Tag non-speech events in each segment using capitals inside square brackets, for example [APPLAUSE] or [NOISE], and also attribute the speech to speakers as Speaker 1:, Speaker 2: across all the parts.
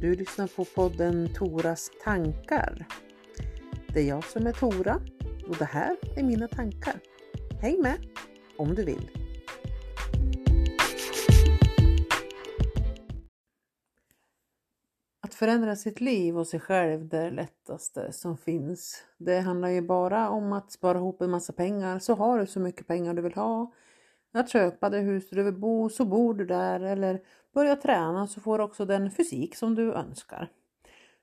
Speaker 1: Du lyssnar på podden Toras tankar. Det är jag som är Tora och det här är mina tankar. Häng med om du vill. Att förändra sitt liv och sig själv det är det lättaste som finns. Det handlar ju bara om att spara ihop en massa pengar så har du så mycket pengar du vill ha. Att köpa det hus du vill bo så bor du där eller börja träna så får du också den fysik som du önskar.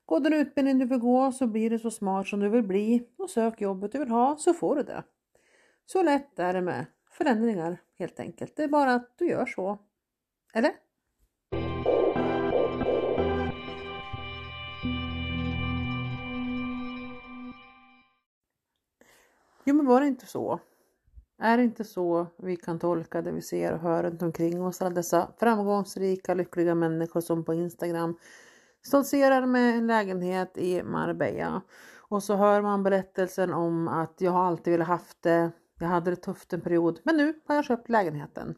Speaker 1: Gå den utbildning du vill gå så blir du så smart som du vill bli och sök jobbet du vill ha så får du det. Så lätt är det med förändringar helt enkelt. Det är bara att du gör så. Eller? Jo men var det inte så? Är det inte så vi kan tolka det vi ser och hör runt omkring oss? Alla dessa framgångsrika, lyckliga människor som på Instagram stoltserar med en lägenhet i Marbella. Och så hör man berättelsen om att jag har alltid velat haft det. Jag hade det tufft en period, men nu har jag köpt lägenheten.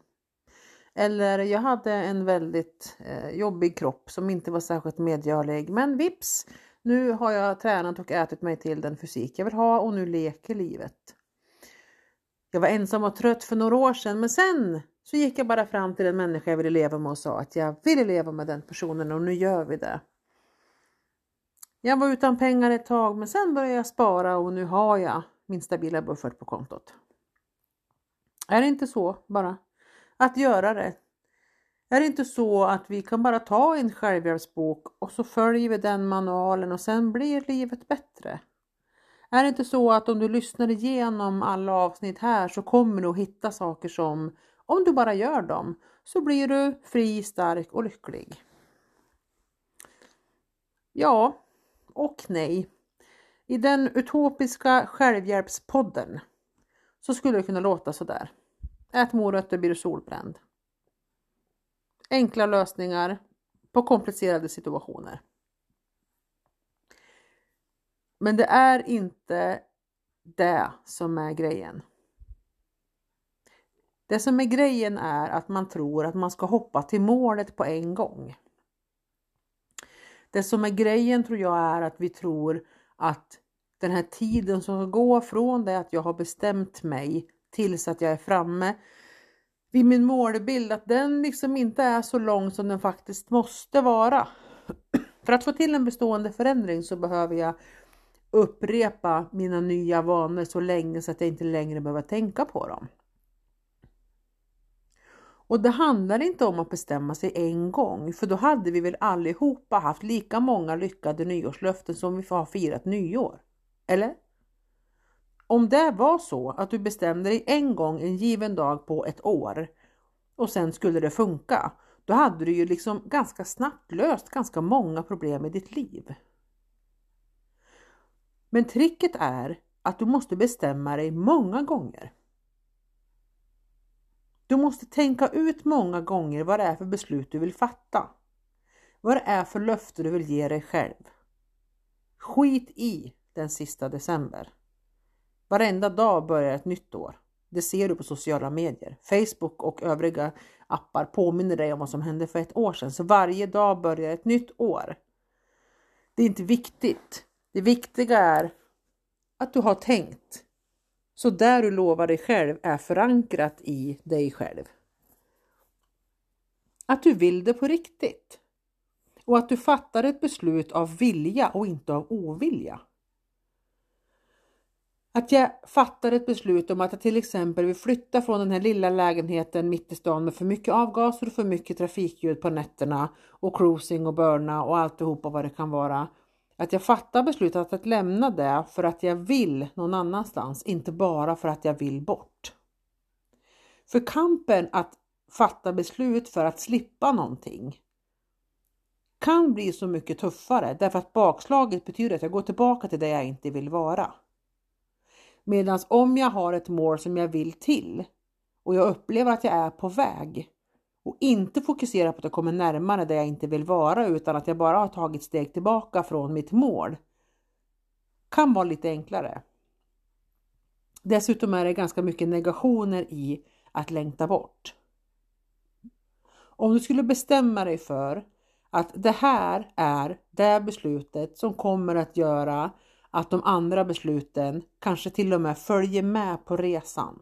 Speaker 1: Eller jag hade en väldigt eh, jobbig kropp som inte var särskilt medgörlig, men vips! Nu har jag tränat och ätit mig till den fysik jag vill ha och nu leker livet. Jag var ensam och trött för några år sedan men sen så gick jag bara fram till den människa jag ville leva med och sa att jag ville leva med den personen och nu gör vi det. Jag var utan pengar ett tag men sen började jag spara och nu har jag min stabila buffert på kontot. Är det inte så bara? Att göra det. Är det inte så att vi kan bara ta en självhjälpsbok och så följer vi den manualen och sen blir livet bättre? Är det inte så att om du lyssnar igenom alla avsnitt här så kommer du att hitta saker som, om du bara gör dem, så blir du fri, stark och lycklig. Ja, och nej. I den utopiska självhjälpspodden så skulle det kunna låta sådär. Ät morötter blir du solbränd. Enkla lösningar på komplicerade situationer. Men det är inte det som är grejen. Det som är grejen är att man tror att man ska hoppa till målet på en gång. Det som är grejen tror jag är att vi tror att den här tiden som ska gå från det att jag har bestämt mig tills att jag är framme vid min målbild, att den liksom inte är så lång som den faktiskt måste vara. [CLEARS THROAT] För att få till en bestående förändring så behöver jag upprepa mina nya vanor så länge så att jag inte längre behöver tänka på dem. Och det handlar inte om att bestämma sig en gång, för då hade vi väl allihopa haft lika många lyckade nyårslöften som vi har firat nyår. Eller? Om det var så att du bestämde dig en gång en given dag på ett år och sen skulle det funka, då hade du ju liksom ganska snabbt löst ganska många problem i ditt liv. Men tricket är att du måste bestämma dig många gånger. Du måste tänka ut många gånger vad det är för beslut du vill fatta. Vad det är för löfte du vill ge dig själv. Skit i den sista december. Varenda dag börjar ett nytt år. Det ser du på sociala medier. Facebook och övriga appar påminner dig om vad som hände för ett år sedan. Så varje dag börjar ett nytt år. Det är inte viktigt. Det viktiga är att du har tänkt. Så där du lovar dig själv är förankrat i dig själv. Att du vill det på riktigt. Och att du fattar ett beslut av vilja och inte av ovilja. Att jag fattar ett beslut om att jag till exempel vill flytta från den här lilla lägenheten mitt i stan med för mycket avgaser och för mycket trafikljud på nätterna och cruising och börna och alltihopa vad det kan vara. Att jag fattar beslutet att lämna det för att jag vill någon annanstans, inte bara för att jag vill bort. För kampen att fatta beslut för att slippa någonting kan bli så mycket tuffare därför att bakslaget betyder att jag går tillbaka till det jag inte vill vara. Medan om jag har ett mål som jag vill till och jag upplever att jag är på väg och inte fokusera på att jag kommer närmare där jag inte vill vara utan att jag bara har tagit steg tillbaka från mitt mål kan vara lite enklare. Dessutom är det ganska mycket negationer i att längta bort. Om du skulle bestämma dig för att det här är det beslutet som kommer att göra att de andra besluten kanske till och med följer med på resan.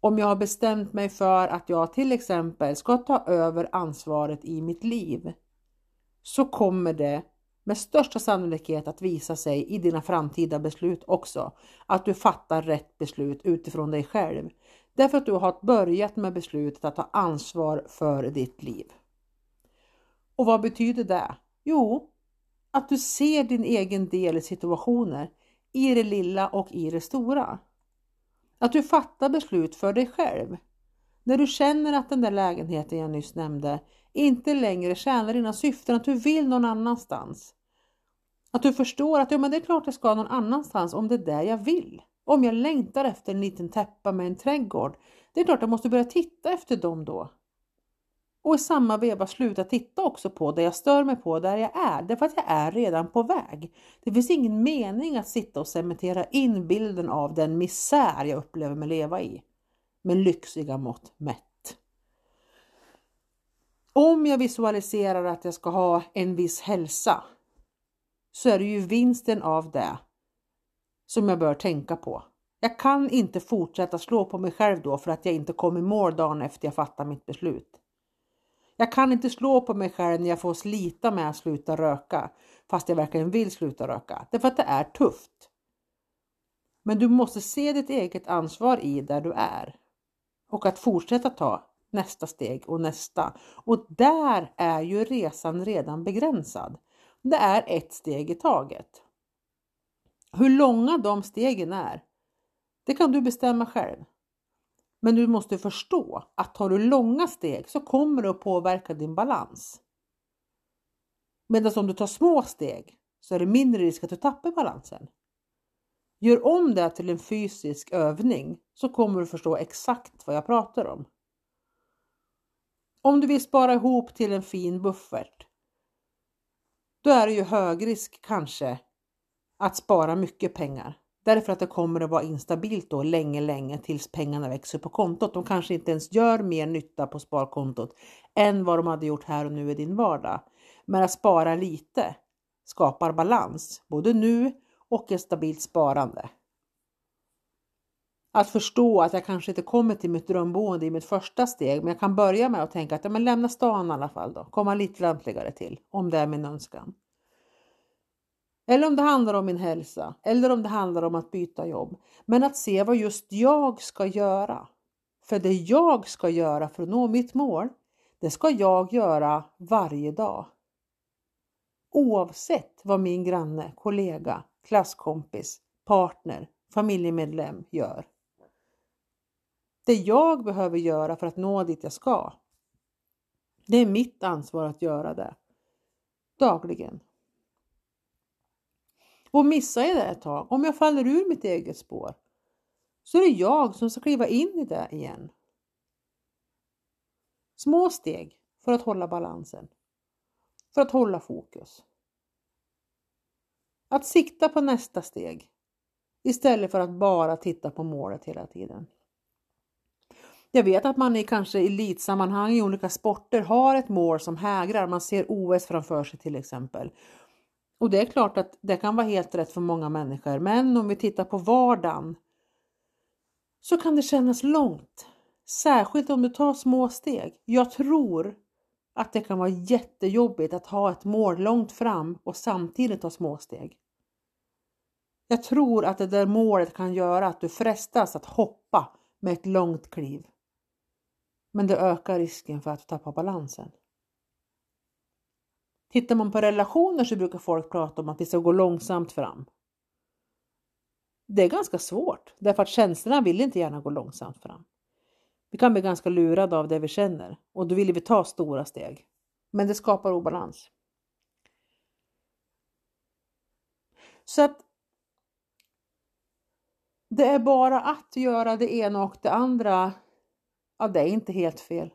Speaker 1: Om jag har bestämt mig för att jag till exempel ska ta över ansvaret i mitt liv så kommer det med största sannolikhet att visa sig i dina framtida beslut också. Att du fattar rätt beslut utifrån dig själv. Därför att du har börjat med beslutet att ta ansvar för ditt liv. Och vad betyder det? Jo, att du ser din egen del i situationer, i det lilla och i det stora. Att du fattar beslut för dig själv. När du känner att den där lägenheten jag nyss nämnde inte längre tjänar dina syften, att du vill någon annanstans. Att du förstår att ja, men det är klart jag ska någon annanstans om det är det jag vill. Om jag längtar efter en liten täppa med en trädgård, det är klart jag måste börja titta efter dem då. Och i samma veva sluta titta också på det jag stör mig på där jag är, därför att jag är redan på väg. Det finns ingen mening att sitta och cementera in bilden av den misär jag upplever mig leva i, med lyxiga mått mätt. Om jag visualiserar att jag ska ha en viss hälsa så är det ju vinsten av det som jag bör tänka på. Jag kan inte fortsätta slå på mig själv då för att jag inte kom i mål dagen efter jag fattar mitt beslut. Jag kan inte slå på mig själv när jag får slita med att sluta röka fast jag verkligen vill sluta röka. Därför att det är tufft. Men du måste se ditt eget ansvar i där du är och att fortsätta ta nästa steg och nästa. Och där är ju resan redan begränsad. Det är ett steg i taget. Hur långa de stegen är, det kan du bestämma själv. Men du måste förstå att tar du långa steg så kommer det att påverka din balans. Medan om du tar små steg så är det mindre risk att du tappar balansen. Gör om det till en fysisk övning så kommer du förstå exakt vad jag pratar om. Om du vill spara ihop till en fin buffert, då är det ju hög risk kanske att spara mycket pengar. Därför att det kommer att vara instabilt då länge, länge tills pengarna växer på kontot. De kanske inte ens gör mer nytta på sparkontot än vad de hade gjort här och nu i din vardag. Men att spara lite skapar balans, både nu och ett stabilt sparande. Att förstå att jag kanske inte kommer till mitt drömboende i mitt första steg, men jag kan börja med att tänka att ja, men lämna stan i alla fall då, komma lite lämpligare till om det är min önskan. Eller om det handlar om min hälsa eller om det handlar om att byta jobb. Men att se vad just jag ska göra. För det jag ska göra för att nå mitt mål, det ska jag göra varje dag. Oavsett vad min granne, kollega, klasskompis, partner, familjemedlem gör. Det jag behöver göra för att nå dit jag ska. Det är mitt ansvar att göra det. Dagligen. Och missar jag det ett tag, om jag faller ur mitt eget spår, så är det jag som ska kliva in i det igen. Små steg för att hålla balansen. För att hålla fokus. Att sikta på nästa steg istället för att bara titta på målet hela tiden. Jag vet att man i kanske elitsammanhang i olika sporter har ett mål som hägrar. Man ser OS framför sig till exempel. Och det är klart att det kan vara helt rätt för många människor. Men om vi tittar på vardagen så kan det kännas långt. Särskilt om du tar små steg. Jag tror att det kan vara jättejobbigt att ha ett mål långt fram och samtidigt ta små steg. Jag tror att det där målet kan göra att du frestas att hoppa med ett långt kliv. Men det ökar risken för att tappa balansen. Tittar man på relationer så brukar folk prata om att vi ska gå långsamt fram. Det är ganska svårt därför att känslorna vill inte gärna gå långsamt fram. Vi kan bli ganska lurade av det vi känner och då vill vi ta stora steg. Men det skapar obalans. Så att det är bara att göra det ena och det andra. Ja, det är inte helt fel.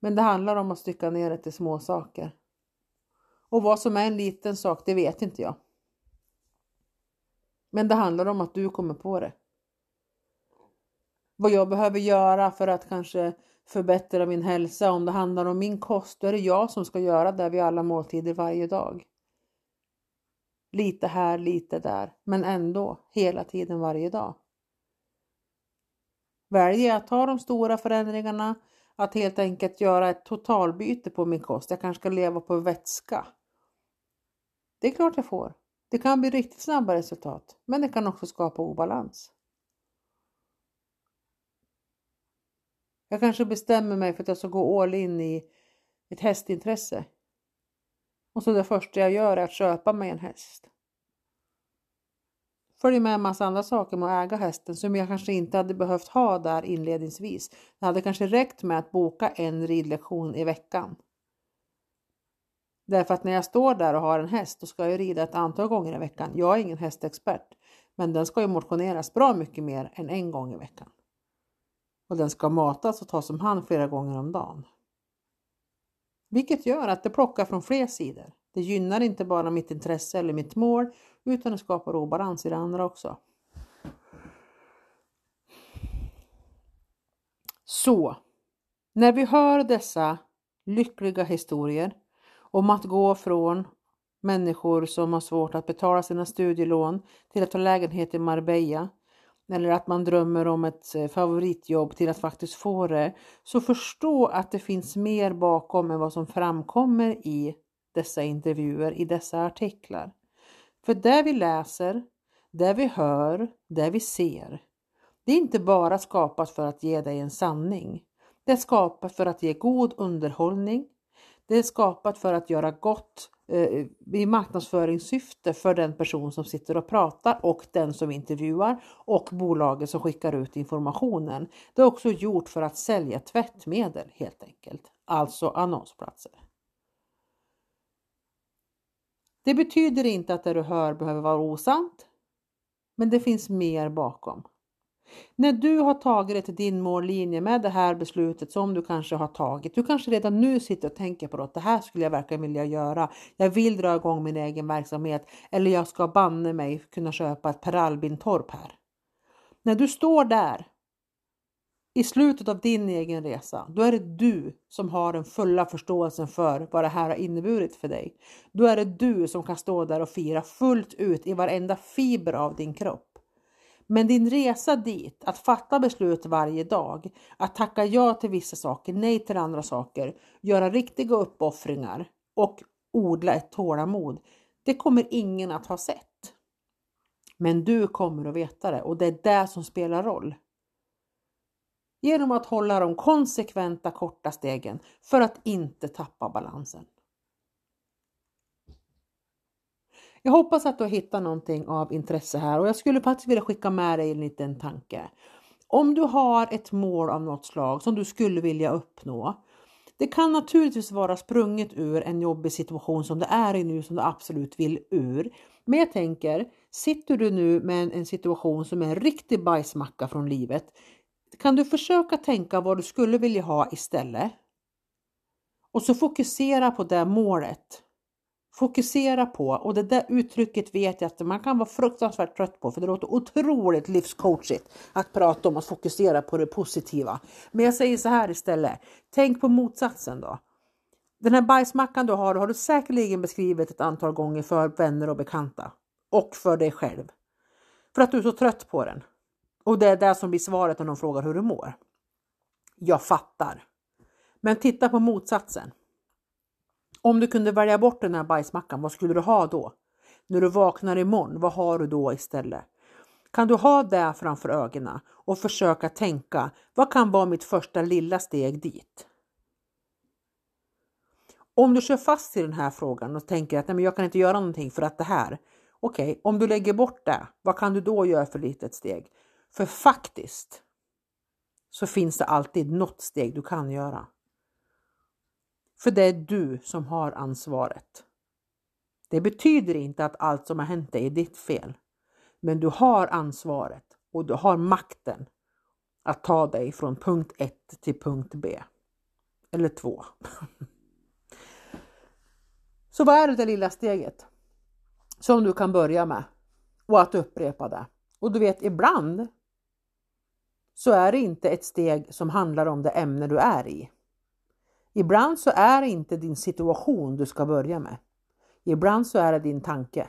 Speaker 1: Men det handlar om att stycka ner det till små saker. Och vad som är en liten sak, det vet inte jag. Men det handlar om att du kommer på det. vad jag behöver göra för att kanske förbättra min hälsa. Om det handlar om min kost, då är det jag som ska göra det vid alla måltider varje dag. Lite här, lite där, men ändå hela tiden varje dag. Väljer jag att ta de stora förändringarna, att helt enkelt göra ett totalbyte på min kost. Jag kanske ska leva på vätska. Det är klart jag får. Det kan bli riktigt snabba resultat, men det kan också skapa obalans. Jag kanske bestämmer mig för att jag ska gå all in i ett hästintresse. Och så det första jag gör är att köpa mig en häst. Följer med en massa andra saker med att äga hästen som jag kanske inte hade behövt ha där inledningsvis. Det hade kanske räckt med att boka en ridlektion i veckan. Därför att när jag står där och har en häst då ska jag rida ett antal gånger i veckan. Jag är ingen hästexpert, men den ska ju motioneras bra mycket mer än en gång i veckan. Och den ska matas och tas om hand flera gånger om dagen. Vilket gör att det plockar från fler sidor. Det gynnar inte bara mitt intresse eller mitt mål utan det skapar obalans i det andra också. Så, när vi hör dessa lyckliga historier om att gå från människor som har svårt att betala sina studielån till att ta lägenhet i Marbella eller att man drömmer om ett eh, favoritjobb till att faktiskt få det. Så förstå att det finns mer bakom än vad som framkommer i dessa intervjuer, i dessa artiklar. För det vi läser, det vi hör, det vi ser, det är inte bara skapat för att ge dig en sanning. Det är skapat för att ge god underhållning. Det är skapat för att göra gott eh, i marknadsföringssyfte för den person som sitter och pratar och den som intervjuar och bolaget som skickar ut informationen. Det är också gjort för att sälja tvättmedel helt enkelt, alltså annonsplatser. Det betyder inte att det du hör behöver vara osant, men det finns mer bakom. När du har tagit dig till din mållinje med det här beslutet som du kanske har tagit. Du kanske redan nu sitter och tänker på att det här skulle jag verkligen vilja göra. Jag vill dra igång min egen verksamhet eller jag ska banne mig kunna köpa ett Per Albin-torp här. När du står där i slutet av din egen resa, då är det du som har den fulla förståelsen för vad det här har inneburit för dig. Då är det du som kan stå där och fira fullt ut i varenda fiber av din kropp. Men din resa dit, att fatta beslut varje dag, att tacka ja till vissa saker, nej till andra saker, göra riktiga uppoffringar och odla ett tålamod, det kommer ingen att ha sett. Men du kommer att veta det och det är det som spelar roll genom att hålla de konsekventa korta stegen för att inte tappa balansen. Jag hoppas att du har hittat någonting av intresse här och jag skulle faktiskt vilja skicka med dig en liten tanke. Om du har ett mål av något slag som du skulle vilja uppnå. Det kan naturligtvis vara sprunget ur en jobbig situation som det är i nu som du absolut vill ur. Men jag tänker, sitter du nu med en situation som är en riktig bajsmacka från livet kan du försöka tänka vad du skulle vilja ha istället. Och så fokusera på det målet. Fokusera på, och det där uttrycket vet jag att man kan vara fruktansvärt trött på för det låter otroligt livscoachigt att prata om att fokusera på det positiva. Men jag säger så här istället, tänk på motsatsen då. Den här bajsmackan du har, har du säkerligen beskrivit ett antal gånger för vänner och bekanta och för dig själv. För att du är så trött på den. Och det är det som blir svaret när de frågar hur du mår. Jag fattar. Men titta på motsatsen. Om du kunde välja bort den här bajsmackan, vad skulle du ha då? När du vaknar imorgon, vad har du då istället? Kan du ha det framför ögonen och försöka tänka, vad kan vara mitt första lilla steg dit? Om du kör fast i den här frågan och tänker att Nej, men jag kan inte göra någonting för att det här. Okej, okay, om du lägger bort det, vad kan du då göra för litet steg? För faktiskt så finns det alltid något steg du kan göra. För det är du som har ansvaret. Det betyder inte att allt som har hänt dig är ditt fel. Men du har ansvaret och du har makten att ta dig från punkt 1 till punkt B. Eller 2. [LAUGHS] Så vad är det, det lilla steget som du kan börja med och att upprepa det? Och du vet ibland så är det inte ett steg som handlar om det ämne du är i. Ibland så är det inte din situation du ska börja med. Ibland så är det din tanke.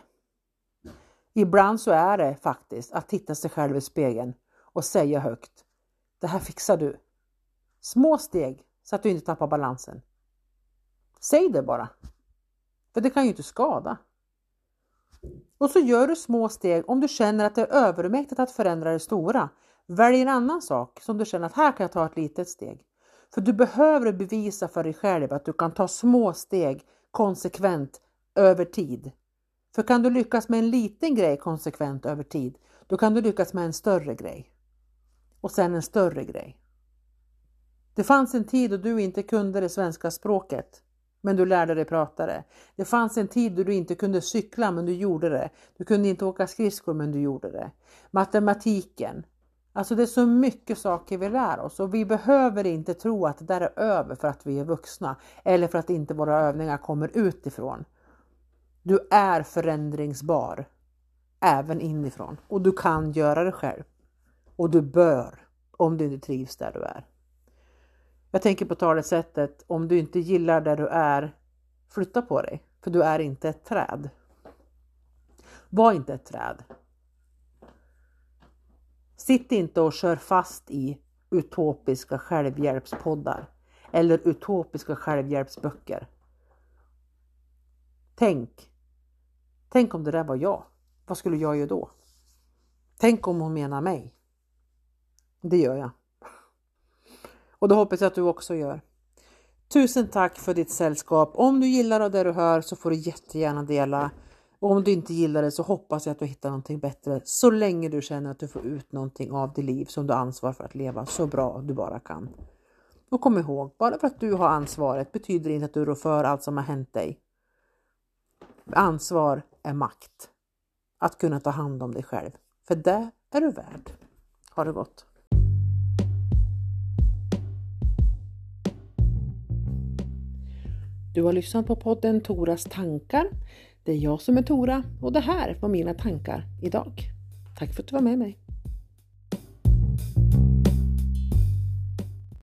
Speaker 1: Ibland så är det faktiskt att titta sig själv i spegeln och säga högt. Det här fixar du. Små steg så att du inte tappar balansen. Säg det bara. För det kan ju inte skada. Och så gör du små steg om du känner att det är övermäktigt att förändra det stora. Välj en annan sak som du känner att här kan jag ta ett litet steg. För du behöver bevisa för dig själv att du kan ta små steg konsekvent över tid. För kan du lyckas med en liten grej konsekvent över tid, då kan du lyckas med en större grej. Och sen en större grej. Det fanns en tid då du inte kunde det svenska språket, men du lärde dig prata det. Det fanns en tid då du inte kunde cykla, men du gjorde det. Du kunde inte åka skridskor, men du gjorde det. Matematiken. Alltså det är så mycket saker vi lär oss och vi behöver inte tro att det där är över för att vi är vuxna eller för att inte våra övningar kommer utifrån. Du är förändringsbar även inifrån och du kan göra det själv. Och du bör om du inte trivs där du är. Jag tänker på talesättet om du inte gillar där du är, flytta på dig, för du är inte ett träd. Var inte ett träd. Sitt inte och kör fast i utopiska självhjälpspoddar eller utopiska självhjälpsböcker. Tänk, tänk om det där var jag. Vad skulle jag göra då? Tänk om hon menar mig. Det gör jag. Och det hoppas jag att du också gör. Tusen tack för ditt sällskap. Om du gillar det du hör så får du jättegärna dela. Och om du inte gillar det så hoppas jag att du hittar någonting bättre så länge du känner att du får ut någonting av ditt liv som du har ansvar för att leva så bra du bara kan. Och kom ihåg, bara för att du har ansvaret betyder inte att du rår för allt som har hänt dig. Ansvar är makt. Att kunna ta hand om dig själv. För det är du värd. Ha det gott! Du har lyssnat på podden Toras tankar. Det är jag som är Tora och det här var mina tankar idag. Tack för att du var med mig.